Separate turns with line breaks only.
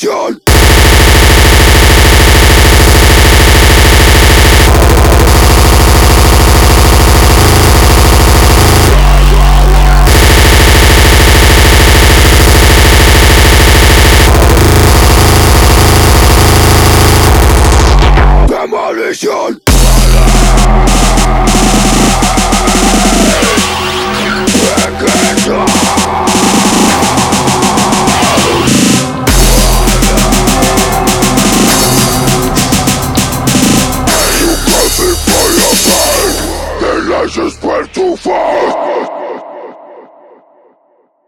Demolition! Demolition!